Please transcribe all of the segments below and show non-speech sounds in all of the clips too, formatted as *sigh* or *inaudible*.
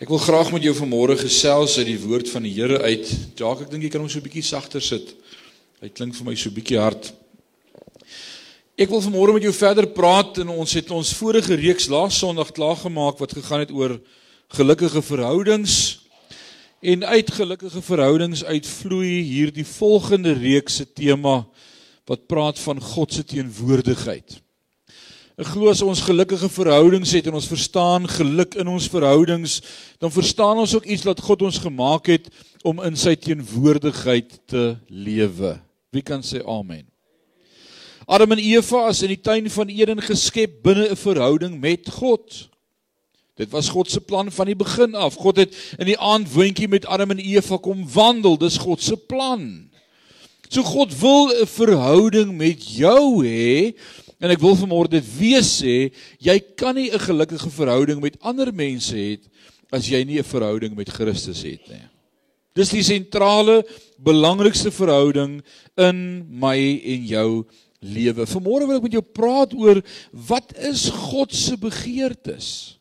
Ek wil graag met jou vanmôre gesels uit die woord van die Here uit. Jacques, ek dink jy kan hom so 'n bietjie sagter sit. Hy klink vir my so 'n bietjie hard. Ek wil vanmôre met jou verder praat en ons het ons vorige reeks laas Sondag klaar gemaak wat gegaan het oor gelukkige verhoudings. En uit gelukkige verhoudings uitvloei hierdie volgende reeks se tema wat praat van God se teenwoordigheid. Ek glo as ons gelukkige verhoudings het en ons verstaan geluk in ons verhoudings, dan verstaan ons ook iets wat God ons gemaak het om in sy teenwoordigheid te lewe. Wie kan sê amen? Adam en Eva is in die tuin van Eden geskep binne 'n verhouding met God. Dit was God se plan van die begin af. God het in die aand windjie met Adam en Eva kom wandel. Dis God se plan. So God wil 'n verhouding met jou hê En ek wil vanmôre dit weer sê, jy kan nie 'n gelukkige verhouding met ander mense hê as jy nie 'n verhouding met Christus het nie. Dis die sentrale belangrikste verhouding in my en jou lewe. Vanmôre wil ek met jou praat oor wat is God se begeertes?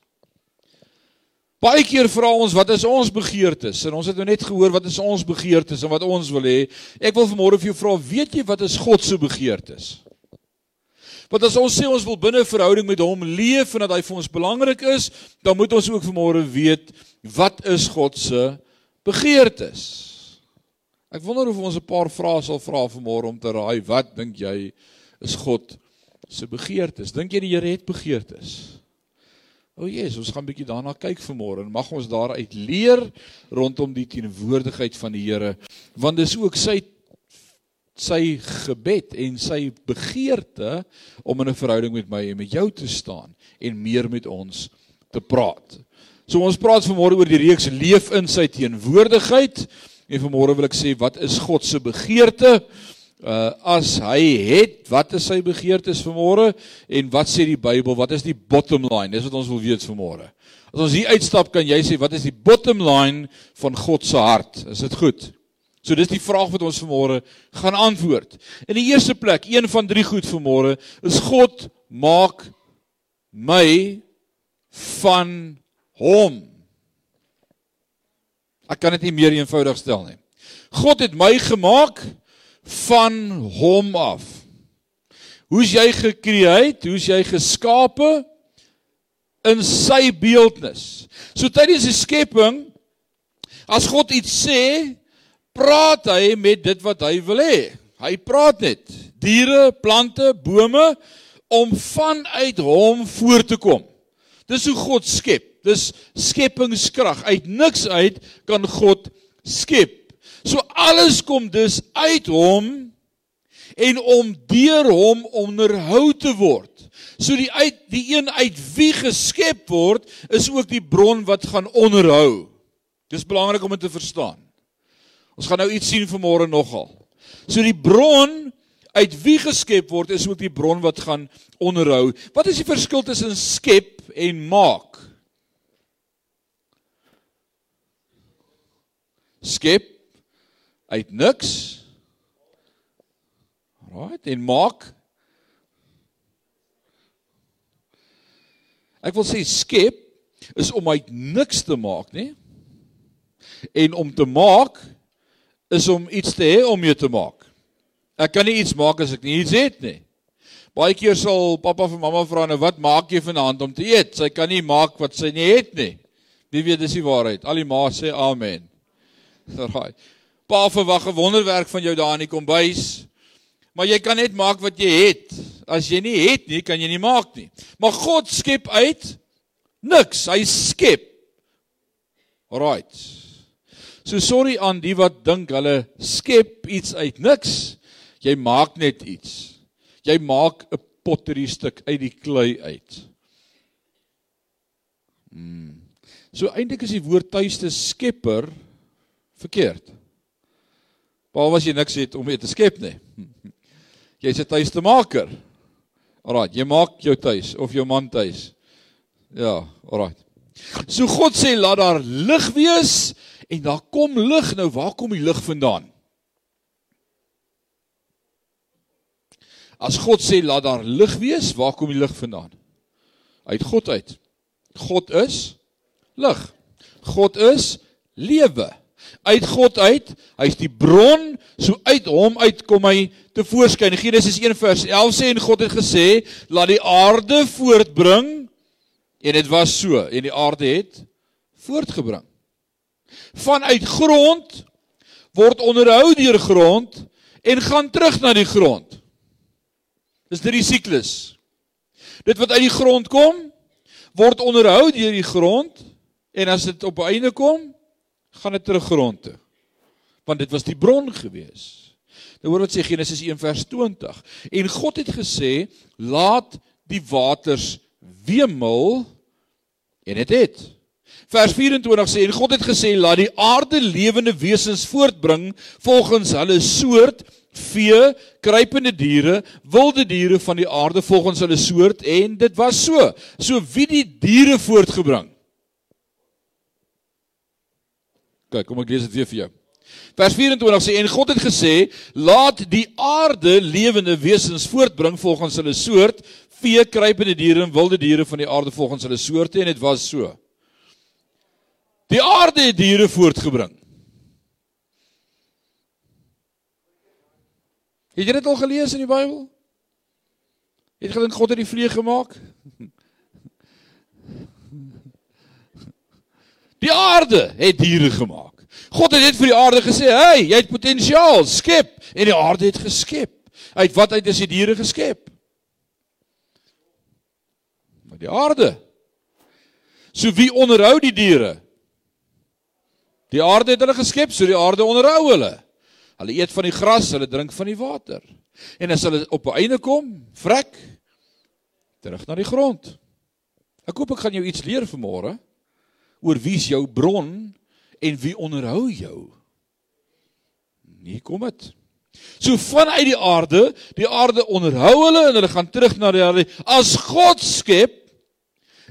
Baie keer vra ons wat is ons begeertes? En ons het nou net gehoor wat is ons begeertes en wat ons wil hê. Ek wil vanmôre vir jou vra, weet jy wat is God se begeertes? Want as ons sê ons wil binne 'n verhouding met hom leef en dat hy vir ons belangrik is, dan moet ons ook vanmôre weet wat is God se begeertes. Ek wonder of ons 'n paar vrae sal vra vanmôre om te raai wat dink jy is God se begeertes? Dink jy die Here het begeertes? O, oh Jesus, ons gaan bietjie daarna kyk vanmôre en mag ons daaruit leer rondom die teenwoordigheid van die Here, want dis ook sy sy gebed en sy begeerte om in 'n verhouding met my en met jou te staan en meer met ons te praat. So ons praat vanmôre oor die reeks leef in sy teenwoordigheid en vanmôre wil ek sê wat is God se begeerte? Uh as hy het, wat is sy begeertes vanmôre en wat sê die Bybel? Wat is die bottom line? Dis wat ons wil weet vanmôre. As ons hier uitstap, kan jy sê wat is die bottom line van God se hart? Is dit goed? So dis die vraag wat ons vanmôre gaan antwoord. In die eerste plek, een van drie goed vanmôre is God maak my van hom. Ek kan dit nie meer eenvoudig stel nie. God het my gemaak van hom af. Hoe's jy gekreëerd? Hoe's jy geskape in sy beeldnis? So tydens die skepping as God iets sê, praat hy met dit wat hy wil hê. Hy praat net diere, plante, bome om vanuit hom voort te kom. Dis hoe God skep. Dis skepingskrag. Uit niks uit kan God skep. So alles kom dus uit hom en om deur hom onderhou te word. So die uit die een uit wie geskep word is ook die bron wat gaan onderhou. Dis belangrik om dit te verstaan. Ons gaan nou iets sien vanmôre nogal. So die bron uit wie geskep word is ook die bron wat gaan onderhou. Wat is die verskil tussen skep en maak? Skep uit niks. Right, en maak Ek wil sê skep is om uit niks te maak, nê? En om te maak is om iets te hê om jou te maak. Ek kan nie iets maak as ek nie iets het nie. Baie keer sal pappa vir mamma vra nou wat maak jy vanaand om te eet? Sy kan nie maak wat sy nie het nie. Wie weet dis die waarheid. Al die ma sê amen. Raai. Pa verwag 'n wonderwerk van jou daar in die kombuis. Maar jy kan net maak wat jy het. As jy nie het nie, kan jy nie maak nie. Maar God skep uit niks. Hy skep. Alrite. So sorry aan die wat dink hulle skep iets uit niks. Jy maak net iets. Jy maak 'n pottery stuk uit die klei uit. Hmm. So eintlik is die woord tuiste skepper verkeerd. Behalwe as jy niks het om mee te skep nie. *laughs* Jy's 'n tuiste maker. Alraai, jy maak jou tuis of jou man tuis. Ja, alraai. So God sê laat daar lig wees en daar kom lig nou. Waar kom die lig vandaan? As God sê laat daar lig wees waar kom die lig vandaan? Uit God uit. God is lig. God is lewe. Uit God uit, hy's die bron, so uit hom uit kom hy te voorskyn. Genesis 1 vers 11 sê en God het gesê, laat die aarde voortbring. En dit was so. En die aarde het voortgebring. Vanuit grond word onderhou deur grond en gaan terug na die grond. Dis die siklus. Dit wat uit die grond kom, word onderhou deur die grond en as dit op 'n einde kom, gaan dit terug grond toe. Want dit was die bron gewees. Nou hoor wat sê Genesis 1 vers 20. En God het gesê, laat die waters wemel en dit het, het. Vers 24 sê en God het gesê laat die aarde lewende wesens voortbring volgens hulle soort vee, kruipende diere, wilde diere van die aarde volgens hulle soort en dit was so. So wie die diere voortgebring. Kyk, kom ek lees dit weer vir jou. Vers 24 sê en God het gesê, laat die aarde lewende wesens voortbring volgens hulle soort, vee, kruipende diere en wilde diere van die aarde volgens hulle soorte en dit was so. Die aarde het diere voortgebring. Het jy dit al gelees in die Bybel? Het gedink God het die vlieg gemaak? Die aarde het diere gemaak. God het net vir die aarde gesê, "Hey, jy het potensiaal, skep." En die aarde het geskep. Uit wat uit is die diere geskep? Uit die aarde. So wie onderhou die diere? Die aarde het hulle geskep, so die aarde onderhou hulle. Hulle eet van die gras, hulle drink van die water. En as hulle op 'n einde kom, vrek terug na die grond. Ek hoop ek gaan jou iets leer vanmôre oor wie is jou bron en wie onderhou jou. Nie kom dit. So vanuit die aarde, die aarde onderhou hulle en hulle gaan terug na die aarde. As God skep,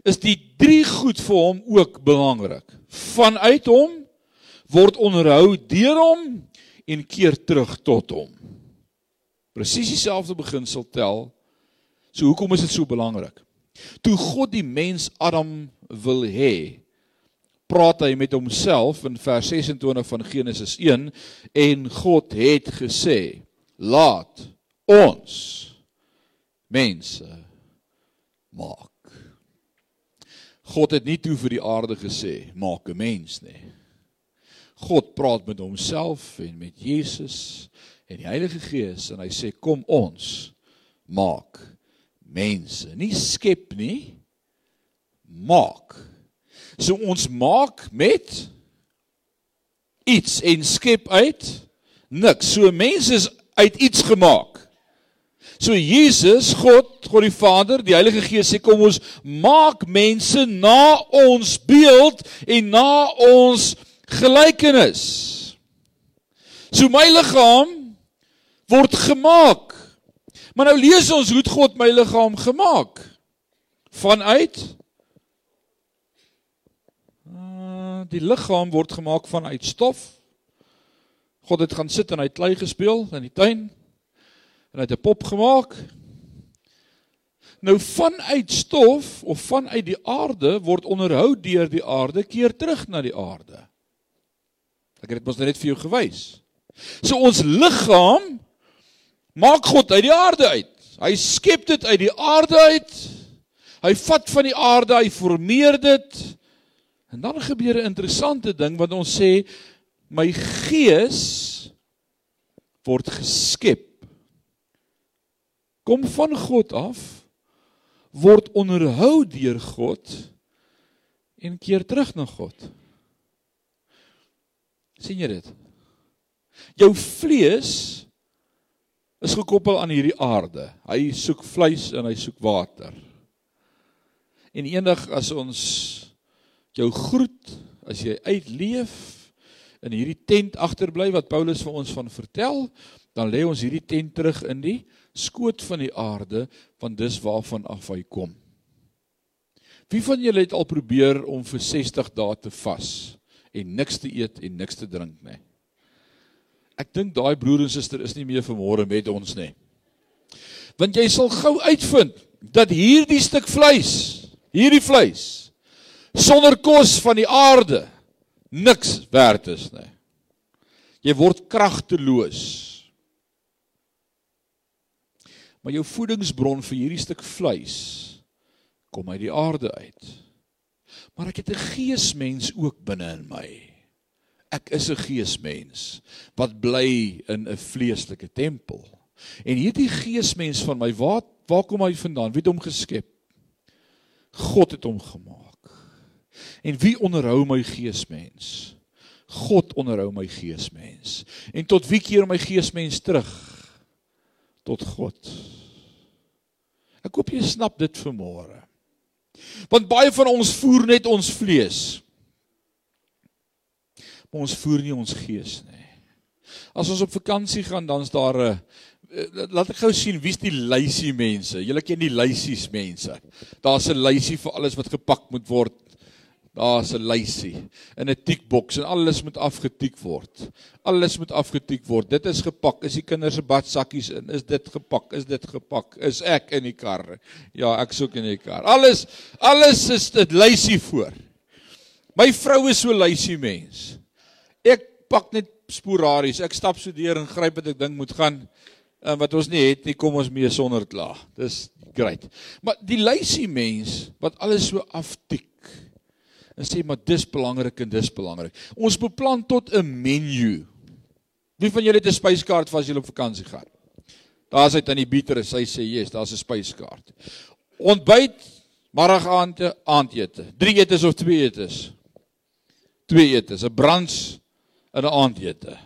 is die drie goed vir hom ook belangrik. Vanuit hom word onderhou deur hom en keer terug tot hom. Presies dieselfde beginsel tel. So hoekom is dit so belangrik? Toe God die mens Adam wil hê, praat hy met homself in vers 26 van Genesis 1 en God het gesê: "Laat ons mense maak." God het nie toe vir die aarde gesê: "Maak 'n mens nie." God praat met homself en met Jesus en die Heilige Gees en hy sê kom ons maak mense. Nie skep nie maak. So ons maak met iets en skep uit niks. So mense is uit iets gemaak. So Jesus God God die Vader die Heilige Gees sê kom ons maak mense na ons beeld en na ons gelykenis. So my liggaam word gemaak. Maar nou lees ons hoe God my liggaam gemaak. Vanuit uh, die liggaam word gemaak vanuit stof. God het gaan sit en hy het klei gespeel in die tuin en hy het 'n pop gemaak. Nou vanuit stof of vanuit die aarde word onderhou deur die aarde keer terug na die aarde. Ek het dit mos net vir jou gewys. So ons liggaam maak God uit die aarde uit. Hy skep dit uit die aarde uit. Hy vat van die aarde, hy formeer dit. En dan gebeur 'n interessante ding wat ons sê my gees word geskep. Kom van God af word onderhou deur God en keer terug na God sien jy dit? Jou vlees is gekoppel aan hierdie aarde. Hy soek vleis en hy soek water. En eendag as ons jou groet, as jy uitleef in hierdie tent agterbly wat Paulus vir ons van vertel, dan lê ons hierdie tent terug in die skoot van die aarde, want dis waarvan af hy kom. Wie van julle het al probeer om vir 60 dae te vas? En niks te eet en niks te drink nie. Ek dink daai broer en suster is nie meer vanmôre met ons nie. Want jy sal gou uitvind dat hierdie stuk vleis, hierdie vleis sonder kos van die aarde niks werd is nie. Jy word kragteloos. Maar jou voedingsbron vir hierdie stuk vleis kom uit die aarde uit. Maar ek het 'n geesmens ook binne in my. Ek is 'n geesmens wat bly in 'n vleeslike tempel. En hierdie geesmens van my, waar waar kom hy vandaan? Wie het hom geskep? God het hom gemaak. En wie onderhou my geesmens? God onderhou my geesmens. En tot wie keer my geesmens terug? Tot God. Ek hoop jy snap dit vanmôre. Want baie van ons voer net ons vlees. Maar ons voer nie ons gees nie. As ons op vakansie gaan, dan's daar 'n laat ek gou sien wie's die lysie mense. Julle ken die lysies mense. Daar's 'n lysie vir alles wat gepak moet word. Daar's 'n lysie in 'n tikboks en alles moet afgetik word. Alles moet afgetik word. Dit is gepak. Is die kinders se badsakkies in? Is dit gepak? Is dit gepak? Is ek in die kar? Ja, ek soek in die kar. Alles alles is dit lysie voor. My vrou is so lysie mens. Ek pak net sporaries. Ek stap so deur en gryp wat ek dink moet gaan en wat ons nie het nie, kom ons mee sonder kla. Dis great. Maar die lysie mens wat alles so aftik en sê maar dis belangrik en dis belangrik. Ons beplan tot 'n menu. Wie van julle het 'n spyskaart as julle op vakansie gaan? Daar's hy tannie Bieter, sy sê yes, daar's 'n spyskaart. Ontbyt, middaгаande, aandete. 3 etes of 2 etes? 2 etes, 'n brunch en 'n aandete.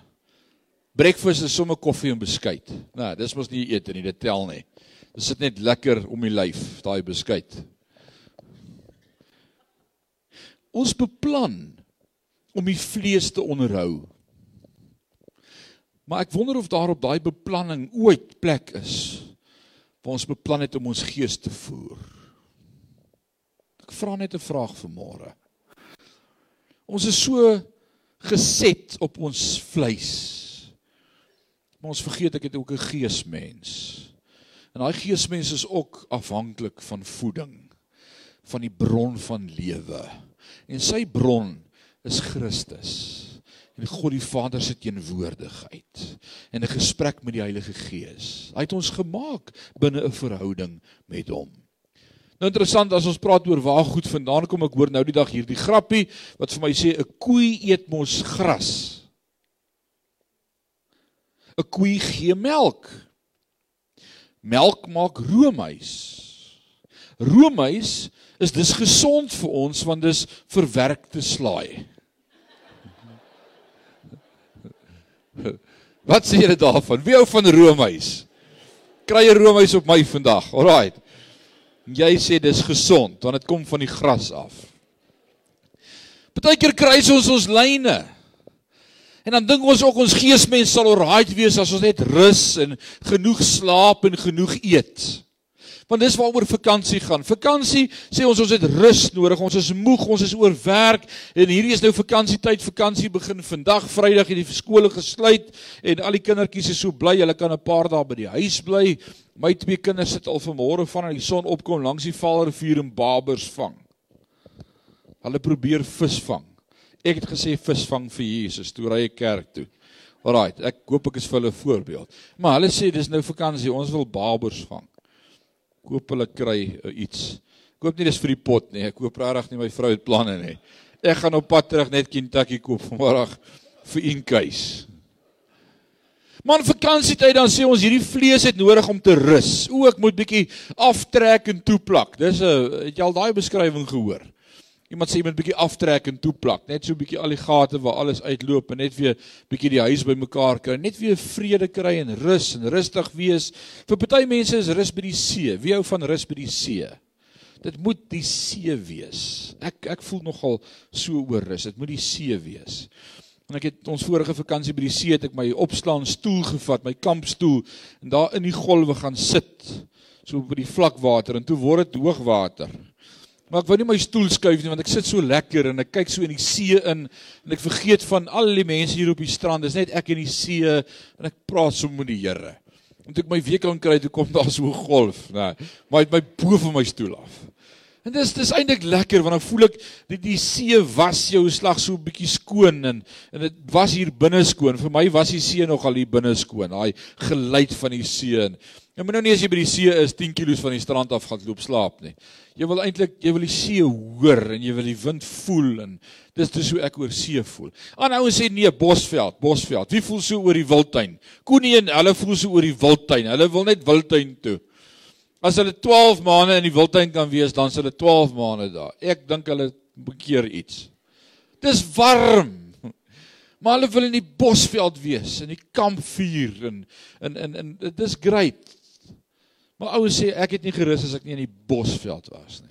Breakfast is sommer koffie en beskuit. Nou, dis mos nie ete nie, dit tel nie. Dit sit net lekker om die lyf, daai beskuit. Ons beplan om die vlees te onderhou. Maar ek wonder of daar op daai beplanning ooit plek is waar ons beplan het om ons gees te voer. Ek vra net 'n vraag vir môre. Ons is so geset op ons vleis. Maar ons vergeet ek het ook 'n geesmens. En daai geesmens is ook afhanklik van voeding, van die bron van lewe en sy bron is Christus en God die Vader se teenwoordigheid en 'n gesprek met die Heilige Gees. Hy het ons gemaak binne 'n verhouding met hom. Nou interessant as ons praat oor waar goed vandaan kom, ek hoor nou die dag hierdie grappie wat vir my sê 'n koei eet mos gras. 'n Koei gee melk. Melk maak roomys. Roomys is dis gesond vir ons want dis verwerkte slaai. Wat sê julle daarvan? Wie hou van roomys? Kry 'n roomys op my vandag. Alraai. Jy sê dis gesond want dit kom van die gras af. Partykeer kry ons ons lyne. En dan dink ons ook ons geesmens sal alraai wees as ons net rus en genoeg slaap en genoeg eet. Want dis waaroor vakansie gaan. Vakansie sê ons ons het rus nodig. Ons is moeg, ons is oorwerk en hierdie is nou vakansietyd. Vakansie begin vandag, Vrydag het die skole gesluit en al die kindertjies is so bly hulle kan 'n paar dae by die huis bly. My twee kinders sit al vanmôre van die son opkom langs die Vaalrivier en babers vang. Hulle probeer vis vang. Ek het gesê visvang vir Jesus toe ry ek kerk toe. Alraai, ek hoop ek is vir hulle 'n voorbeeld. Maar hulle sê dis nou vakansie, ons wil babers vang koop hulle kry uh, iets. Ek koop nie dis vir die pot nie. Ek koop regtig nie my vrou het planne nie. Ek gaan op pad terug net Kentucky koop *laughs* vanmiddag vir in case. Man vakansietyd dan sê ons hierdie vlees het nodig om te rus. O, ek moet bietjie aftrek en toeplak. Dis 'n het jy al daai beskrywing gehoor? Iemand sê jy moet bietjie aftrek en toeplak, net so bietjie al die gate waar alles uitloop en net weer bietjie die huis bymekaar kry, net weer vrede kry en rus en rustig wees. Vir party mense is rus by die see. Wie hou van rus by die see? Dit moet die see wees. Ek ek voel nogal so oor rus. Dit moet die see wees. En ek het ons vorige vakansie by die see het ek my opslaan stoel gevat, my kampstoel en daar in die golwe gaan sit so by die vlakwater en toe word dit hoogwater. Maar ek wou nie my stoel skuif nie want ek sit so lekker en ek kyk so in die see in en ek vergeet van al die mense hier op die strand. Dis net ek in die see en ek praat so met die Here. En toe ek my week aan kry, toe kom daar so 'n golf, nê. Maar hy het my bo van my stoel af. En dis dis eintlik lekker want dan voel ek die die see was jou slag so 'n bietjie skoon en en dit was hier binne skoon. Vir my was die see nog al hier binne skoon. Daai geluid van die see. En jy moet nou nie as jy by die see is 10 km van die strand af gaan loop slaap nie. Jy wil eintlik jy wil die see hoor en jy wil die wind voel en dis dis hoe ek oor see voel. Aan ouens sê nee, Bosveld, Bosveld. Wie voel so oor die Wildtuin? Koenie en hulle voel so oor die Wildtuin. Hulle wil net Wildtuin toe. As hulle 12 maande in die wildtuin kan wees, dan is hulle 12 maande daar. Ek dink hulle bekeer iets. Dis warm. Maar hulle wil in die bosveld wees, in die kampvuur en in in in dit is great. Maar ouens sê ek het nie gerus as ek nie in die bosveld was nie.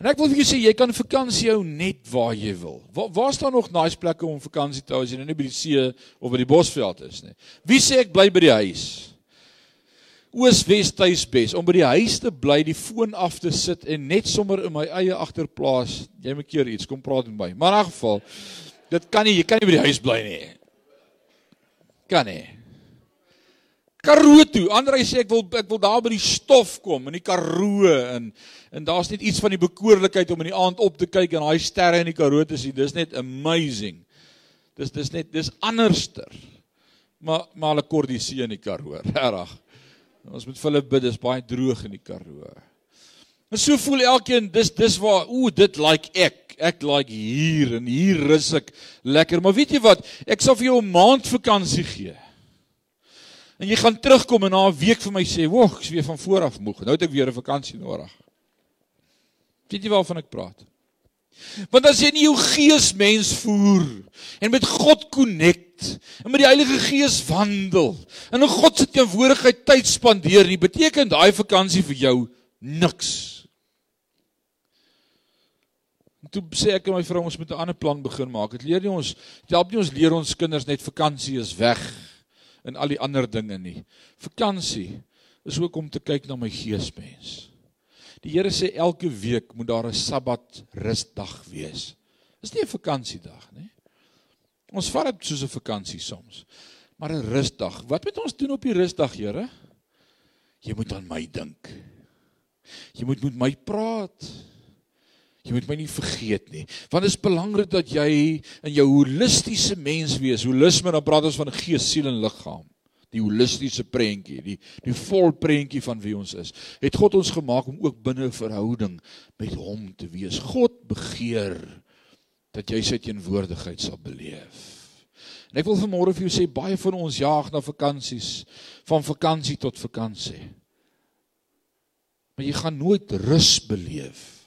En ek wil vir jou sê jy kan vakansie hou net waar jy wil. Waar waar staan nog nice plekke om vakansie te hou as jy nou nie by die see of by die bosveld is nie. Wie sê ek bly by die huis? oos wes tuis bes om by die huis te bly die foon af te sit en net sommer in my eie agterplaas jy moet keer iets kom praat met my maar in 'n geval dit kan nie jy kan nie by die huis bly nie kan nie Karoo toe Andre sê ek wil ek wil daar by die stof kom in die Karoo en en daar's net iets van die bekoorlikheid om in die aand op te kyk en daai sterre in die Karoo te sien dis net amazing dis dis net dis anderster maar maar hulle kort die see in die Karoo *laughs* regtig Ons moet vir hulle bid, dis baie droog in die Karoo. En so voel elkeen, dis dis waar, ooh, dit like ek. Ek like hier en hier rus ek lekker. Maar weet jy wat? Ek sal vir jou 'n maand vakansie gee. En jy gaan terugkom en na 'n week vir my sê, "Wag, ek's weer van voor af moeg. Nou het ek weer 'n vakansie nodig." Weet jy waarvan ek praat? Want as jy nie jou gees mens voer en met God connect en met die Heilige Gees wandel en in God se teenwoordigheid tyd spandeer, nie beteken daai vakansie vir jou niks. Toe sê ek aan my vrou ons moet 'n ander plan begin maak. Dit leer nie ons, dit help nie ons leer ons kinders net vakansie is weg en al die ander dinge nie. Vakansie is ook om te kyk na my geesmens. Die Here sê elke week moet daar 'n Sabbat rusdag wees. Dis nie 'n vakansiedag nie. Ons vat dit soos 'n vakansie soms. Maar 'n rusdag. Wat moet ons doen op die rusdag, Here? Jy moet aan my dink. Jy moet met my praat. Jy moet my nie vergeet nie. Want dit is belangrik dat jy in jou holistiese mens wees. Holisme dan praat ons van gees, siel en liggaam die holistiese prentjie, die die vol prentjie van wie ons is. Het God ons gemaak om ook binne 'n verhouding met hom te wees. God begeer dat jy sy teenwoordigheid sal beleef. En ek wil vanmôre vir jou sê baie van ons jaag na vakansies, van vakansie tot vakansie. Maar jy gaan nooit rus beleef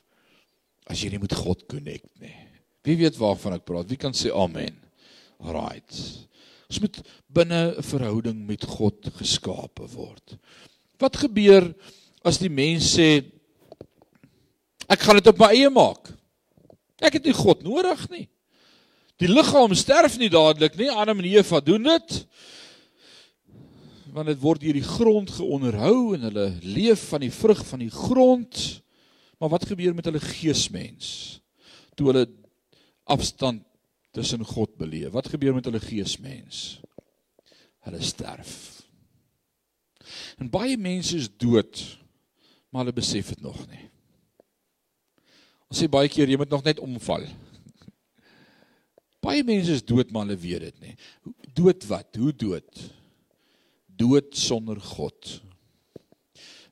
as jy nie met God connect nie. Wie weet waarvan ek praat? Wie kan sê amen? Right. Ons moet binne 'n verhouding met God geskape word. Wat gebeur as die mens sê ek gaan dit op my eie maak? Ek het nie God nodig nie. Die liggaam sterf nie dadelik nie. Adam en Eva doen dit. Want dit word deur die grond geonderhou en hulle leef van die vrug van die grond. Maar wat gebeur met hulle geesmens? Toe hulle afstand tussen God beleef. Wat gebeur met hulle geesmens? Hulle sterf. En baie mense is dood, maar hulle besef dit nog nie. Ons sê baie keer jy moet nog net omval. Baie mense is dood, maar hulle weet dit nie. Dood wat? Hoe dood? Dood sonder God.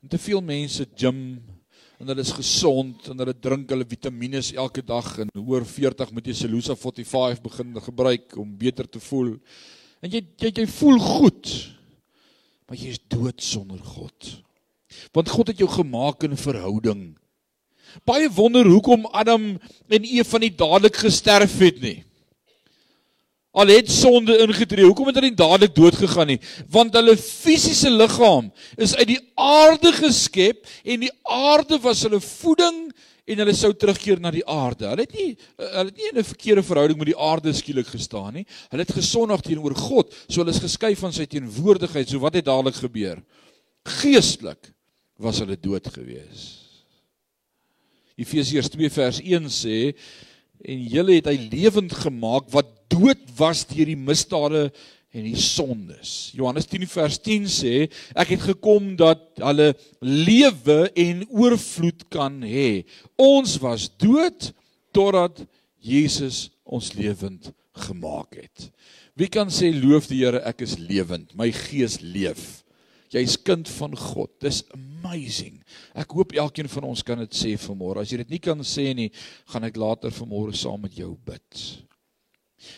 En te veel mense gym en hulle is gesond en hulle drink hulle vitamiene elke dag en hoor 40 moet jy Celusa 45 begin gebruik om beter te voel. En jy jy jy voel goed. Maar jy is dood sonder God. Want God het jou gemaak in 'n verhouding. Baie wonder hoekom Adam en Eva nie dadelik gesterf het nie. Al het sonde ingetree, hoekom het hulle nie dadelik dood gegaan nie? Want hulle fisiese liggaam is uit die aarde geskep en die aarde was hulle voeding en hulle sou terugkeer na die aarde. Hulle het nie hulle het nie in 'n verkeerde verhouding met die aarde skielik gestaan nie. Hulle het gesondig teenoor God, so hulle is geskei van sy teenwoordigheid. So wat het dadelik gebeur? Geestelik was hulle dood gewees. Efesiërs 2 vers 1 sê en julle het hy lewend gemaak wat dood was deur die misdade en die sondes. Johannes 10 vers 10 sê ek het gekom dat hulle lewe en oorvloed kan hê. Ons was dood totdat Jesus ons lewend gemaak het. Wie kan sê loof die Here ek is lewend, my gees leef. Jy's kind van God. Dis amazing. Ek hoop elkeen van ons kan dit sê vanmôre. As jy dit nie kan sê nie, gaan ek later vanmôre saam met jou bid.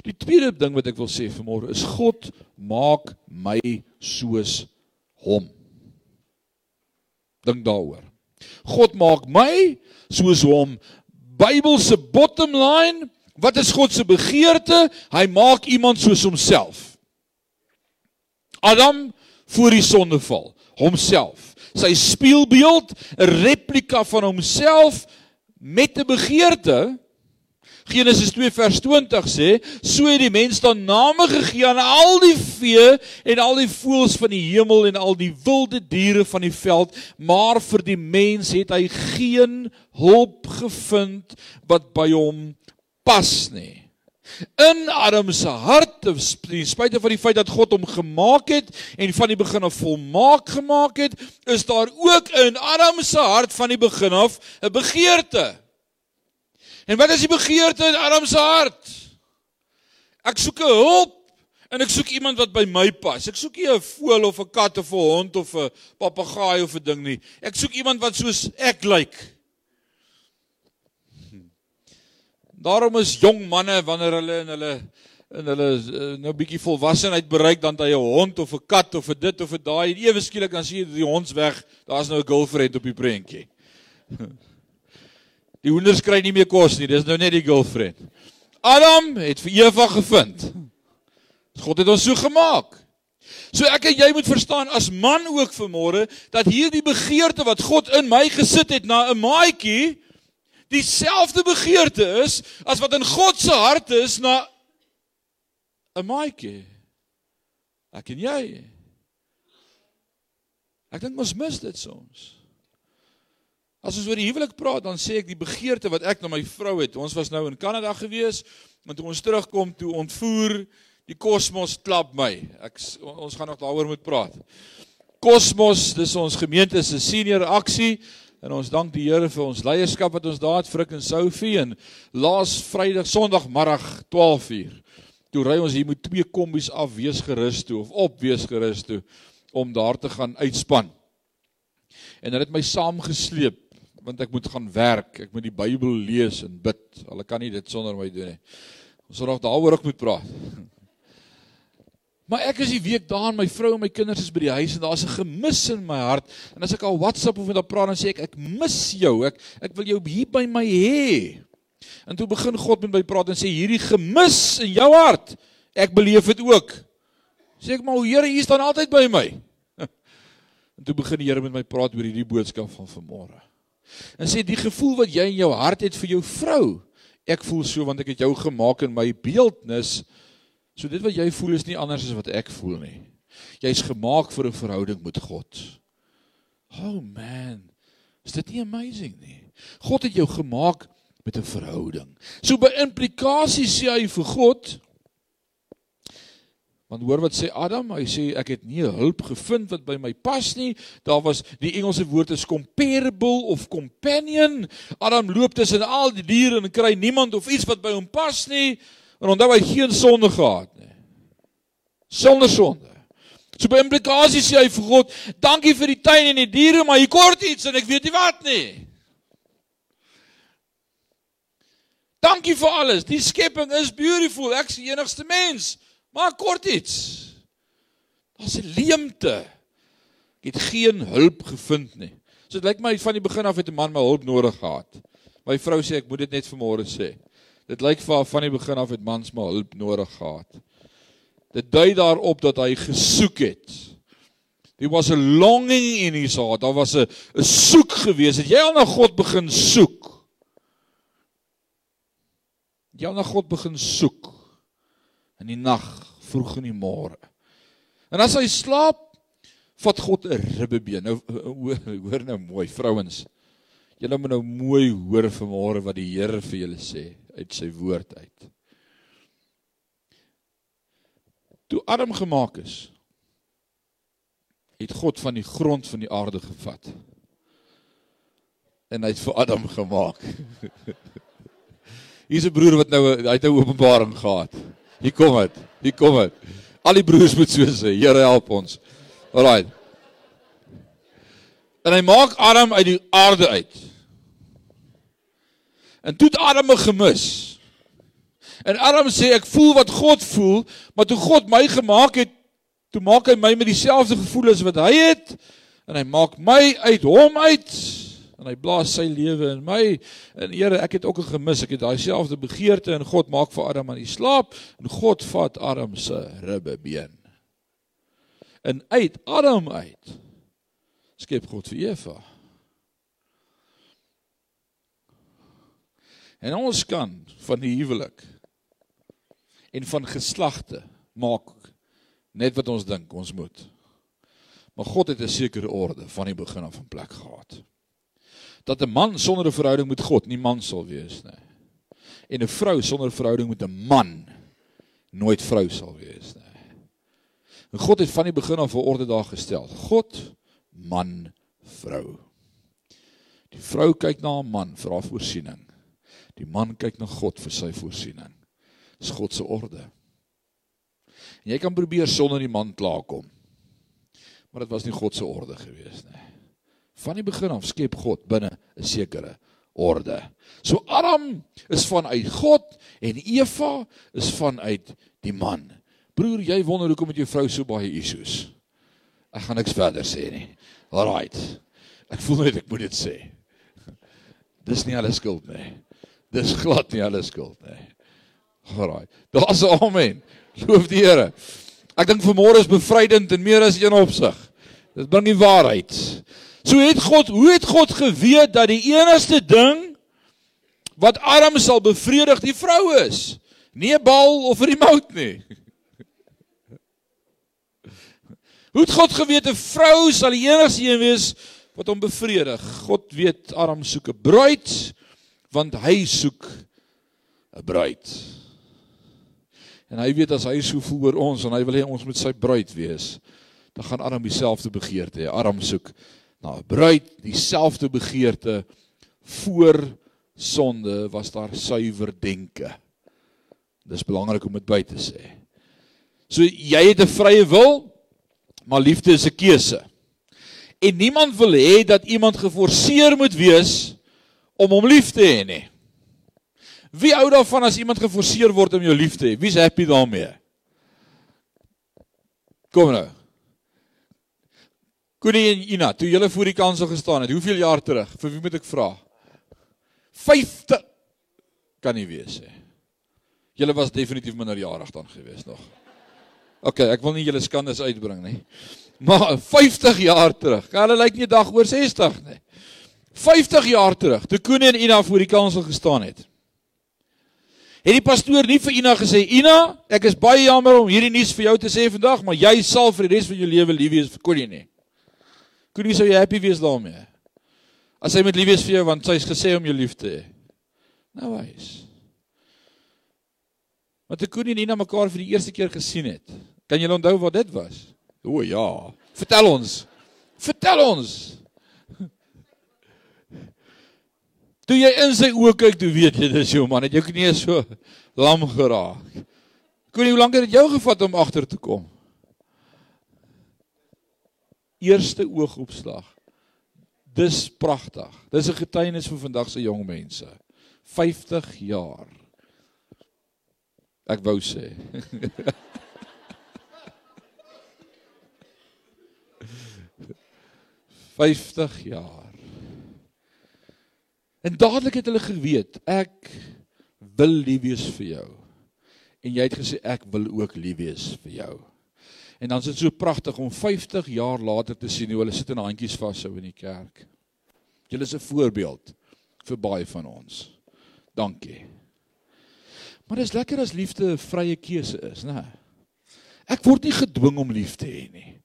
Die tweede ding wat ek wil sê vanmôre is God maak my soos hom. Dink daaroor. God maak my soos hom. Bybelse bottom line, wat is God se begeerte? Hy maak iemand soos homself. Adam voor die sondeval, homself. Sy spieelbeeld, 'n replika van homself met 'n begeerte. Genesis 2 vers 20 sê, so het die mens dan name gegee aan al die vee en al die voëls van die hemel en al die wilde diere van die veld, maar vir die mens het hy geen hulp gevind wat by hom pas nie. In Adam se hart, ten spyte van die feit dat God hom gemaak het en van die begin af volmaak gemaak het, is daar ook in Adam se hart van die begin af 'n begeerte. En wat is die begeerte in Adam se hart? Ek soek 'n hulp en ek soek iemand wat by my pas. Ek soek nie 'n voël of 'n kat of 'n hond of 'n papegaai of 'n ding nie. Ek soek iemand wat soos ek lyk. Like. Daarom is jong manne wanneer hulle in hulle in hulle eh, nou bietjie volwassenheid bereik dan hy 'n hond of 'n kat of 'n dit of 'n daai en ewe skielik dan sien jy die honds weg, daar's nou 'n girlfriend op die prentjie. *laughs* Die hoenders kry nie meer kos nie, dis nou net die girlfriend. Adam het vir Eva gevind. God het ons so gemaak. So ek en jy moet verstaan as man ook vanmôre dat hierdie begeerte wat God in my gesit het na 'n maatjie dieselfde begeerte is as wat in God se hart is na 'n maatjie. Ek en jy. Ek dink ons mis dit soms. As ons oor die huwelik praat, dan sê ek die begeerte wat ek na my vrou het. Ons was nou in Kanada gewees, want toe ons terugkom toe ontvoer die kosmos klap my. Ek ons gaan nog daaroor moet praat. Kosmos, dis ons gemeente se senior aksie. En ons dank die Here vir ons leierskap wat ons daar het Frik en Sophie en laas Vrydag Sondagmiddag 12uur. Toe ry ons hier met twee kombies af wees gerus toe of op wees gerus toe om daar te gaan uitspan. En hulle het my saamgesleep want ek moet gaan werk. Ek moet die Bybel lees en bid. Hulle kan nie dit sonder my doen nie. Ons sal nog daaroor ook moet praat. Maar ek is die week daar en my vrou en my kinders is by die huis en daar's 'n gemis in my hart. En as ek al WhatsApp of met haar praat dan sê ek ek mis jou. Ek ek wil jou hier by my hê. En toe begin God met my praat en sê hierdie gemis in jou hart, ek beleef dit ook. Sê ek maar o Here, U staan altyd by my. *laughs* En toe begin die Here met my praat oor hierdie boodskap van vanmôre. En sê die gevoel wat jy in jou hart het vir jou vrou, ek voel so want ek het jou gemaak in my beeldnis. So dit wat jy voel is nie anders as wat ek voel nie. Jy's gemaak vir 'n verhouding met God. Oh man. Is dit nie amazing nie? God het jou gemaak met 'n verhouding. So by implikasie sê hy vir God Want hoor wat sê Adam? Hy sê ek het nie hulp gevind wat by my pas nie. Daar was die Engelse woord is comparable of companion. Adam loop tussen al die diere en kry niemand of iets wat by hom pas nie. En onthou hy geen sonde gehad nie. Sonder sonde. So by implikasie sê hy vir God, dankie vir die tuin en die diere, maar hier kort iets en ek weet nie wat nie. Dankie vir alles. Die skepping is beautiful. Ek is die enigste mens, maar kort iets. Daar's 'n leemte. Ek het geen hulp gevind nie. So dit lyk my van die begin af het 'n man my hulp nodig gehad. My vrou sê ek moet dit net vanmôre sê. Dit lyk vir haar van die begin af het mans maar hulp nodig gehad. Dit dui daarop dat hy gesoek het. There was a longing in his heart. Daar was 'n 'n soek gewees. Het jy al na God begin soek? Jy al na God begin soek in die nag, vroeg in die môre. En as hy slaap, vat God 'n ribbebeen. Nou *laughs* hoor, nou mooi vrouens. Julle moet nou mooi hoor vanmôre wat die Here vir julle sê uit sy woord uit. Toe Adam gemaak is, het God van die grond van die aarde gevat. En hy het vir Adam gemaak. *laughs* Hier's 'n broer wat nou hy het 'n openbaring gehad. Hier kom dit. Hier kom dit. Al die broers moet so sê, Here help ons. Alraai. En hy maak Adam uit die aarde uit. En toe het Adam hom gemis. En Adam sê ek voel wat God voel, maar toe God my gemaak het, toe maak hy my met dieselfde gevoel as wat hy het en hy maak my uit hom uit en hy blaas sy lewe in my. En Here, ek het ook 'n gemis. Ek het daai selfde begeerte en God maak vir Adam aan die slaap en God vat Adam se ribbebeen. En uit Adam uit skep God vir Eva. En ons kan van die huwelik en van geslagte maak net wat ons dink ons moet. Maar God het 'n sekere orde van die begin af van plek gehad dat 'n man sonder 'n verhouding met God nie man sal wees nie. En 'n vrou sonder 'n verhouding met 'n man nooit vrou sal wees nie. En God het van die begin af 'n orde daar gestel. God, man, vrou. Die vrou kyk na 'n man vir haar voorsiening. Die man kyk na God vir sy voorsiening. Dis God se orde. En jy kan probeer sonder die man klaarkom. Maar dit was nie God se orde gewees nie. Van die begin af skep God binne 'n sekere orde. So Adam is vanuit God en Eva is vanuit die man. Broer, jy wonder hoekom met jou vrou so baie issues. Ek gaan niks verder sê nie. Alraight. Ek voel net ek moet dit sê. Dis nie alles skuld nie. Dis glad nie alles skuld nie. Alraight. Daar's 'n amen. Loof die Here. Ek dink vanmôre is bevrydend en meer as een opsig. Dit bring die waarheid. So het God, hoe het God geweet dat die enigste ding wat Adam sal bevredig die vrou is? Nie 'n bal of 'n remote nie. Hoe het God geweet 'n vrou sal die enigste een wees wat hom bevredig? God weet Adam soek 'n bruid want hy soek 'n bruid. En hy weet as hy so voel oor ons en hy wil hê ons moet sy bruid wees, dan gaan Adam dieselfde begeerte hê. Adam soek na 'n bruid dieselfde begeerte voor sonde was daar suiwer denke. Dis belangrik om dit by te sê. So jy het 'n vrye wil, maar liefde is 'n keuse. En niemand wil hê dat iemand geforseer moet wees om hom lief te hê nie. Wie hou daarvan as iemand geforseer word om jou lief te hê? Wie's happy daarmee? Kom nou. Koenie en Ina, toe julle voor die kansel gestaan het, hoeveel jaar terug? Vir wie moet ek vra? 50 kan nie wees hè. Julle was definitief minderjarig dan gewees nog. OK, ek wil nie julle skandes uitbring nie. Maar 50 jaar terug. Hulle lyk nie dag oor 60 nie. 50 jaar terug, toe Koenie en Ina voor die kansel gestaan het. Het die pastoor nie vir Ina gesê, "Ina, ek is baie jammer om hierdie nuus vir jou te sê vandag, maar jy sal vir die res van jou lewe lief wees vir Koenie nie." Koenie sou jy happy wees daarmee. As hy met lief wees vir jou want sy's gesê om jou lief te hê. Nou hy's. Wat ek Koenie en Nina mekaar vir die eerste keer gesien het. Kan julle onthou wat dit was? O ja. Vertel ons. Vertel ons. Toe jy in sy oë kyk, toe weet jy dis jou man. Het jou knie so lam geraak. Koenie, hoe lank het dit jou gevat om agter te kom? eerste oogopslag. Dis pragtig. Dis 'n getuienis vir vandag se jong mense. 50 jaar. Ek wou sê. *laughs* Vyftig jaar. En dadelik het hulle geweet ek wil lief wees vir jou. En jy het gesê ek wil ook lief wees vir jou. En dan is dit so pragtig om 50 jaar later te sien hoe hulle sit in handjies vashou in die kerk. Julle is 'n voorbeeld vir baie van ons. Dankie. Maar dit is lekker as liefde 'n vrye keuse is, né? Ek word nie gedwing om lief te hê nie.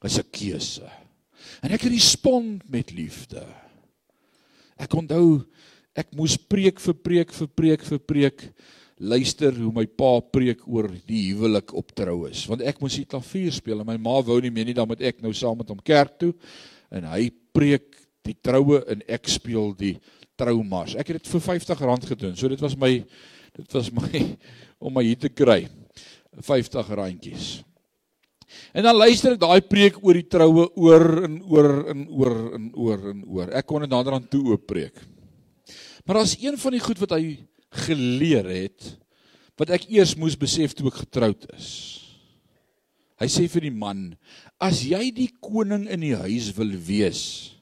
Dit is 'n keuse. En ek respond met liefde. Ek onthou ek moes preek vir preek vir preek vir preek luister hoe my pa preek oor die huwelik op troues, want ek moes die klavier speel en my ma wou nie meer nie dan moet ek nou saam met hom kerk toe en hy preek die troue en ek speel die troumars. Ek het dit vir R50 gedoen. So dit was my dit was my *laughs* om my hier te kry. R50 randjies. En dan luister ek daai preek oor die troue oor en oor en oor en oor en oor. Ek kon dit naderhand toe oop preek. Maar daar's een van die goed wat hy geleer het wat ek eers moes besef toe ek getroud is. Hy sê vir die man: "As jy die koning in die huis wil wees,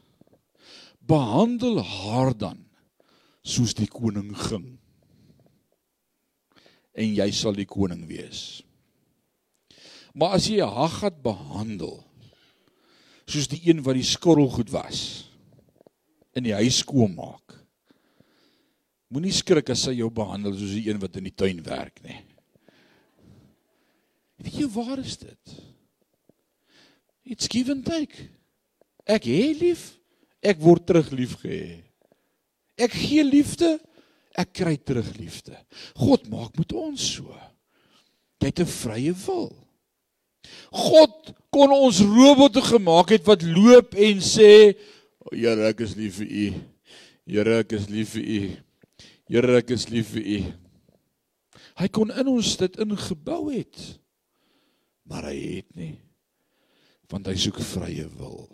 behandel haar dan soos die koning ging. En jy sal die koning wees." Maar as jy Hagat behandel soos die een wat die skottelgoed was in die huis skoon maak, Moenie skrik as hy jou behandel soos die een wat in die tuin werk nie. Weet jy waar is dit? It's give and take. Ek hê lief, ek word terug lief gehê. Ek gee liefde, ek kry terug liefde. God maak met ons so. Jy het 'n vrye wil. God kon ons robotte gemaak het wat loop en sê, "O Here, ek is lief vir U. Here, ek is lief vir U." Here, ek is lief vir U. Hy kon in ons dit ingebou het. Maar hy het nie want hy soek vrye wil.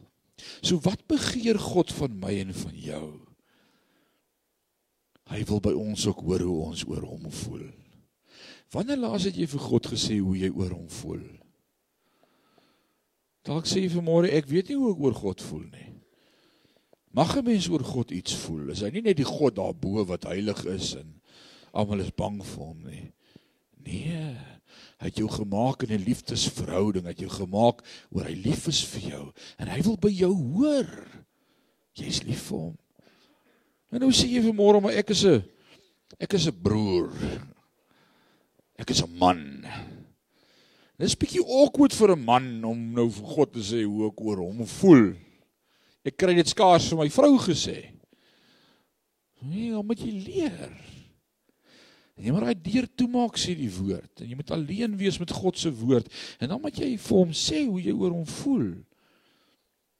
So wat begeer God van my en van jou? Hy wil by ons ook hoor hoe ons oor hom voel. Wanneer laas het jy vir God gesê hoe jy oor hom voel? Dalk sê jy vanmôre ek weet nie hoe ek oor God voel nie. Mag 'n mens oor God iets voel? Is hy nie net die God daarbo wat heilig is en almal is bang vir hom nie? Nee. Hy het jou gemaak in 'n liefdesverhouding, hy het jou gemaak oor hy lief is vir jou en hy wil by jou hoor. Jy's lief vir hom. En nou sê jy vanmôre maar ek is 'n ek is 'n broer. Ek is 'n man. Dit is bietjie awkward vir 'n man om nou vir God te sê hoe ek oor hom voel. Ek kry dit skaars vir my vrou gesê. Nee, dan moet jy leer. Jy moet daai deur toemaak sê die woord en jy moet alleen wees met God se woord en dan moet jy vir hom sê hoe jy oor hom voel.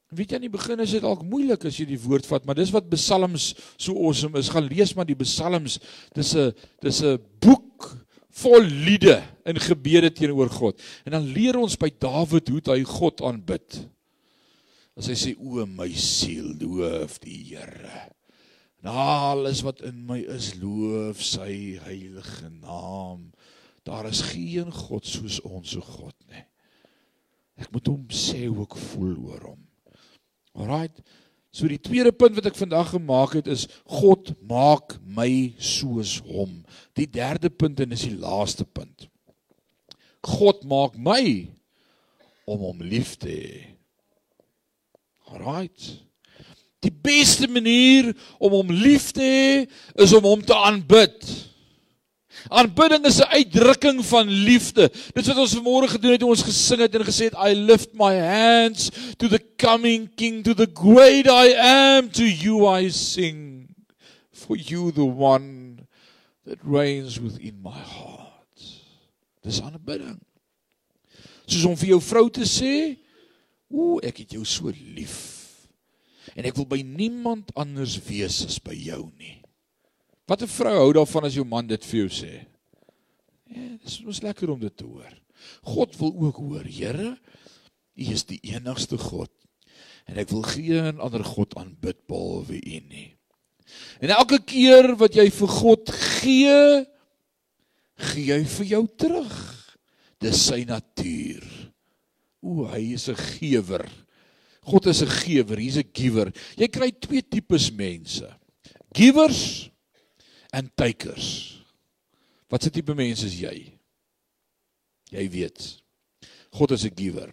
Weet jy aan die begin is dit dalk moeilik as jy die woord vat, maar dis wat Psalms so awesome is. Gaan lees maar die Psalms. Dis 'n dis 'n boek vol liede en gebede teenoor God. En dan leer ons by Dawid hoe hy God aanbid. As hy sê o my siel loof die Here. En alles wat in my is loof sy heilige naam. Daar is geen God soos ons God nie. Ek moet hom sê hoe ek voel oor hom. Alraight. So die tweede punt wat ek vandag gemaak het is God maak my soos hom. Die derde punt en is die laaste punt. God maak my om hom lief te hê. Right. Die beste manier om hom lief te hê is om hom te aanbid. Aanbidding is 'n uitdrukking van liefde. Dit wat ons vanmôre gedoen het, ons gesing het en gesê het I lift my hands to the coming king to the great I am to you I sing for you the one that reigns within my heart. Dis aanbidding. Soos om vir jou vrou te sê, Ooh, ek het jou so lief. En ek wil by niemand anders wees as by jou nie. Wat 'n vrou hou daarvan as jou man dit vir jou sê? Ja, dis mos lekker om dit te hoor. God wil ook hoor, Here, U is die enigste God. En ek wil geen ander God aanbid behalwe U nie. En elke keer wat jy vir God gee, gee hy vir jou terug. Dis sy natuur. O, hy is 'n gewer. God is 'n gewer, hy's 'n giver. Jy kry twee tipes mense. Givers en takers. Wat se tipe mense is jy? Jy weet. God is 'n giver.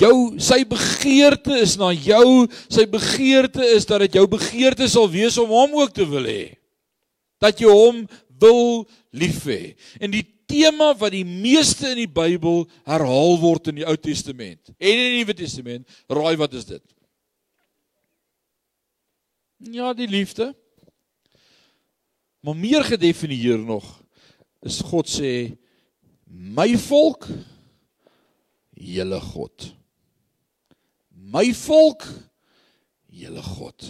Jou sy begeerte is na jou, sy begeerte is dat dit jou begeerte sal wees om hom ook te wil hê. Dat jy hom wil lief hê. En die tema wat die meeste in die Bybel herhaal word in die Ou Testament en in die Nuwe Testament. Raai wat is dit? Ja, die liefde. Maar meer gedefinieer nog is God sê my volk julle God. My volk julle God.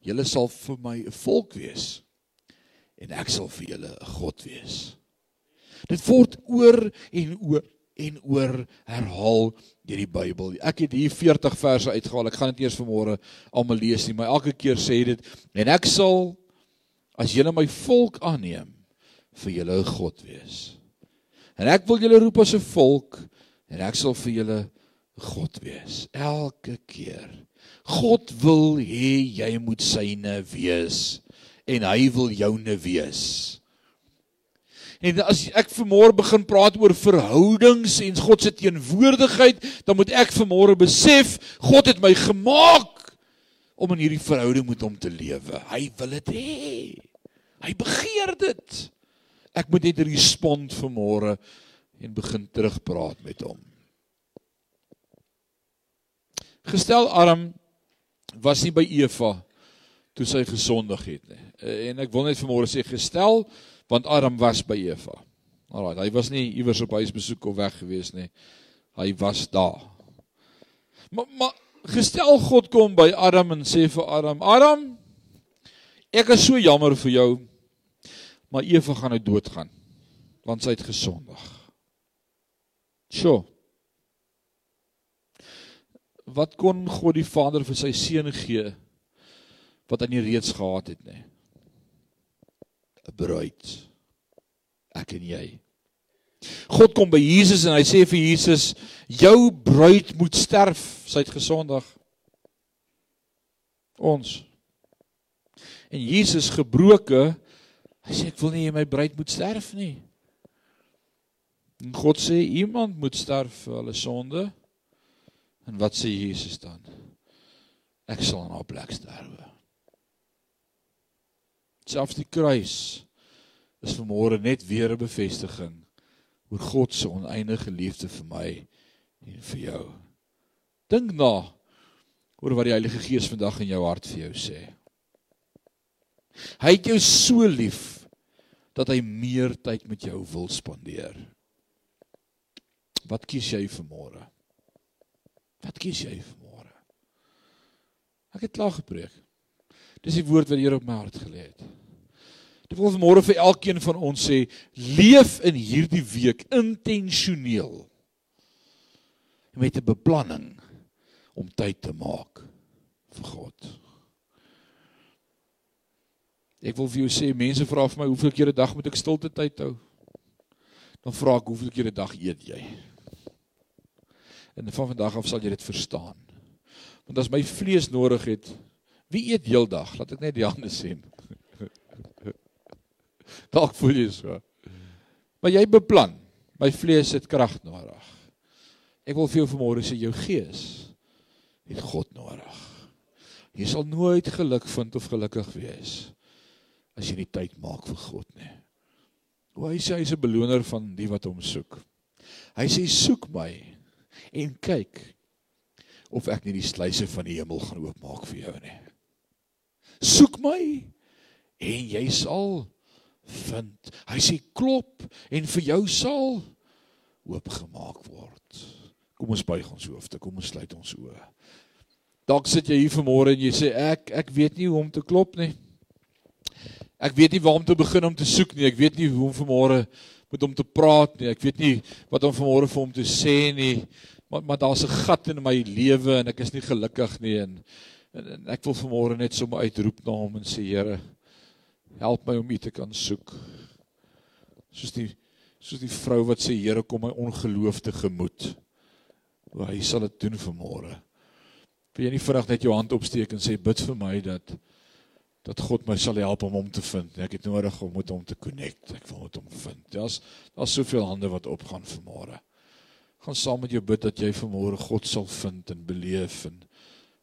Julle sal vir my 'n volk wees en ek sal vir julle 'n God wees. Dit word oor en oor en oor herhaal deur die Bybel. Ek het hier 40 verse uitgehaal. Ek gaan dit eers vanmôre almal lees nie, maar elke keer sê dit en ek sal as julle my volk aanneem vir julle 'n God wees. En ek wil julle roep as 'n volk en ek sal vir julle God wees. Elke keer. God wil hê jy moet syne wees en hy wil joune wees. En as ek vanmôre begin praat oor verhoudings en God se teenwoordigheid, dan moet ek vanmôre besef God het my gemaak om in hierdie verhouding met hom te lewe. Hy wil dit hê. Hy begeer dit. Ek moet net respond vanmôre en begin terugpraat met hom. Gestel Adam was nie by Eva toe sy gesondig het nie. En ek wil net vanmôre sê gestel want Adam was by Eva. Alraai, hy was nie iewers op huisbesoek of weg gewees nie. Hy was daar. Maar maar gestel God kom by Adam en sê vir Adam: "Adam, ek is so jammer vir jou, maar Eva gaan nou doodgaan want sy het gesondig." Sjoe. Wat kon God die Vader vir sy seun gee wat hy nie reeds gehad het nie? 'n bruid. Ek en jy. God kom by Jesus en hy sê vir Jesus, jou bruid moet sterf, sy het gesondig. Ons. En Jesus gebroke, hy sê ek wil nie my bruid moet sterf nie. En God sê iemand moet sterf vir hulle sonde. En wat sê Jesus dan? Ek sal aan haar plek sterwe selfs die kruis is vanmôre net weer 'n bevestiging oor God se oneindige liefde vir my en vir jou. Dink na oor wat die Heilige Gees vandag in jou hart vir jou sê. Hy het jou so lief dat hy meer tyd met jou wil spandeer. Wat kies jy vanmôre? Wat kies jy vanmôre? Ek het klaar gepreek. Dis die woord wat die Here op my hart gelê het. Ek wil vanmôre vir elkeen van ons sê, leef in hierdie week intentioneel met 'n beplanning om tyd te maak vir God. Ek wil vir jou sê, mense vra vir my hoeveel keer 'n dag moet ek stilte tyd hou? Dan vra ek hoeveel keer 'n dag eet jy? En van vandag af sal jy dit verstaan. Want as my vlees nodig het, wie eet heeldag? Laat ek net die hande sien. *laughs* Dalk voel jy so. Maar jy beplan. My vlees het krag nodig. Ek wil vir jou vanmôre sê jou gees het God nodig. Jy sal nooit geluk vind of gelukkig wees as jy nie tyd maak vir God nie. Hoe hy sê hy's 'n beloner van die wat hom soek. Hy sê soek my en kyk of ek nie die sluise van die hemel gaan oopmaak vir jou nie. Soek my en jy sal vind. Hy sê klop en vir jou sal oopgemaak word. Kom ons buig ons hoofde, kom ons sluit ons oë. Dalk sit jy hier vanmôre en jy sê ek ek weet nie hoe om te klop nie. Ek weet nie waar om te begin om te soek nie. Ek weet nie hoe om vanmôre met hom te praat nie. Ek weet nie wat om vanmôre vir hom te sê nie. Maar maar daar's 'n gat in my lewe en ek is nie gelukkig nie en en, en ek wil vanmôre net sommer uitroep na hom en sê Here, Help my om U te kan soek. Soos die soos die vrou wat sê Here kom my ongeloof te gemoed. O hy sal dit doen vanmôre. Wil jy nie vinnig net jou hand opsteek en sê bid vir my dat dat God my sal help om hom te vind. Ek het nodig om met hom te connect. Ek wil met hom vind. Daar's daar's soveel hande wat opgaan vanmôre. Gaan saam met jou bid dat jy vanmôre God sal vind en beleef en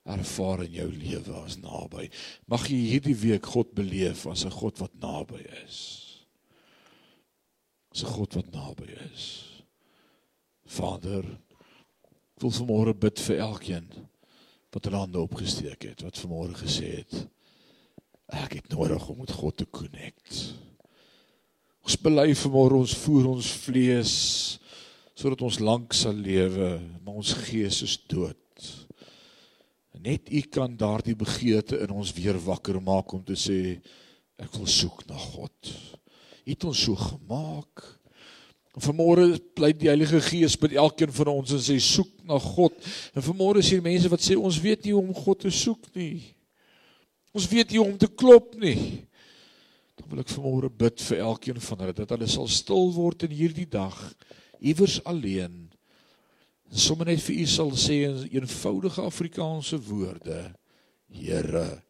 ervaar in jou lewe as naby. Mag jy hierdie week God beleef as 'n God wat naby is. As 'n God wat naby is. Vader, ek wil vanmôre bid vir elkeen wat hulle hande opgesteek het, wat vanmôre gesê het ek het nodig om met God te connect. Ons bely vanmôre ons voer ons vlees sodat ons lank sal lewe, maar ons gees is dood. Net U kan daardie begeerte in ons weer wakker maak om te sê ek wil soek na God. U het ons so gemaak. En vanmôre pleit die Heilige Gees by elkeen van ons en sê soek na God. En vanmôre is hier mense wat sê ons weet nie hoe om God te soek nie. Ons weet nie hoe om te klop nie. Dan wil ek vanmôre bid vir elkeen van hulle dat hulle sal stil word in hierdie dag iewers alleen. Sommer net vir u sal sê in eenvoudige Afrikaanse woorde Here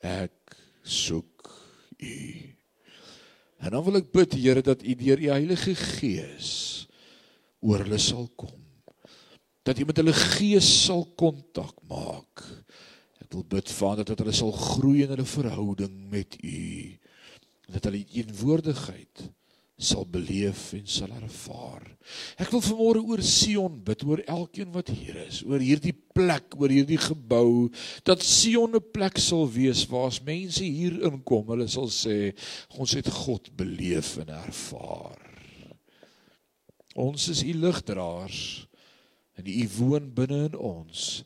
ek soek u. En dan wil ek bid Here dat u deur u Heilige Gees oor hulle sal kom. Dat u met hulle gees sal kontak maak ek wil bid Vader dat hulle sal groei in hulle verhouding met u dat hulle eenwoordigheid sal beleef en sal ervaar. Ek wil vanmôre oor Sion bid, oor elkeen wat hier is, oor hierdie plek, oor hierdie gebou, dat Sion 'n plek sal wees waar as mense hier inkom, hulle sal sê ons het God beleef en ervaar. Ons is u ligdraers en u woon binne in ons.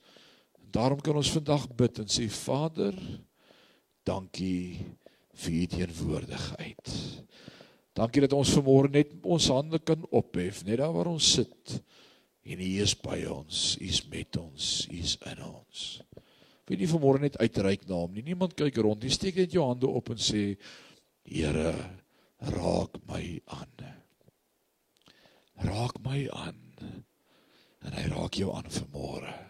Daarom kan ons vandag bid en sê Vader, dankie vir u teenwoordigheid. Dankie dat ons vanmôre net ons hande kan ophef, net daar waar ons sit. En U is by ons, U is met ons, U is in ons. Wie nie vanmôre net uitreik na hom nie. Niemand kyk rond nie. Steek net jou hande op en sê Here, raak my aan. Raak my aan. En hy raak jou aan vanmôre.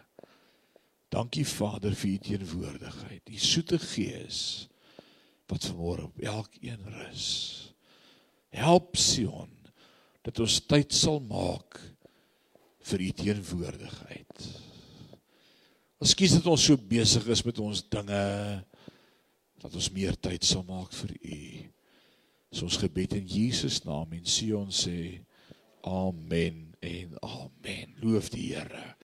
Dankie Vader vir u teenwoordigheid. Die soete gees wat vanmôre op elkeen rus. Help Sion dat ons tyd sal maak vir u teenwoordigheid. Ons kies dat ons so besig is met ons dinge dat ons meer tyd sal maak vir u. So ons gebed in Jesus naam en Sion sê amen en amen. Loof die Here.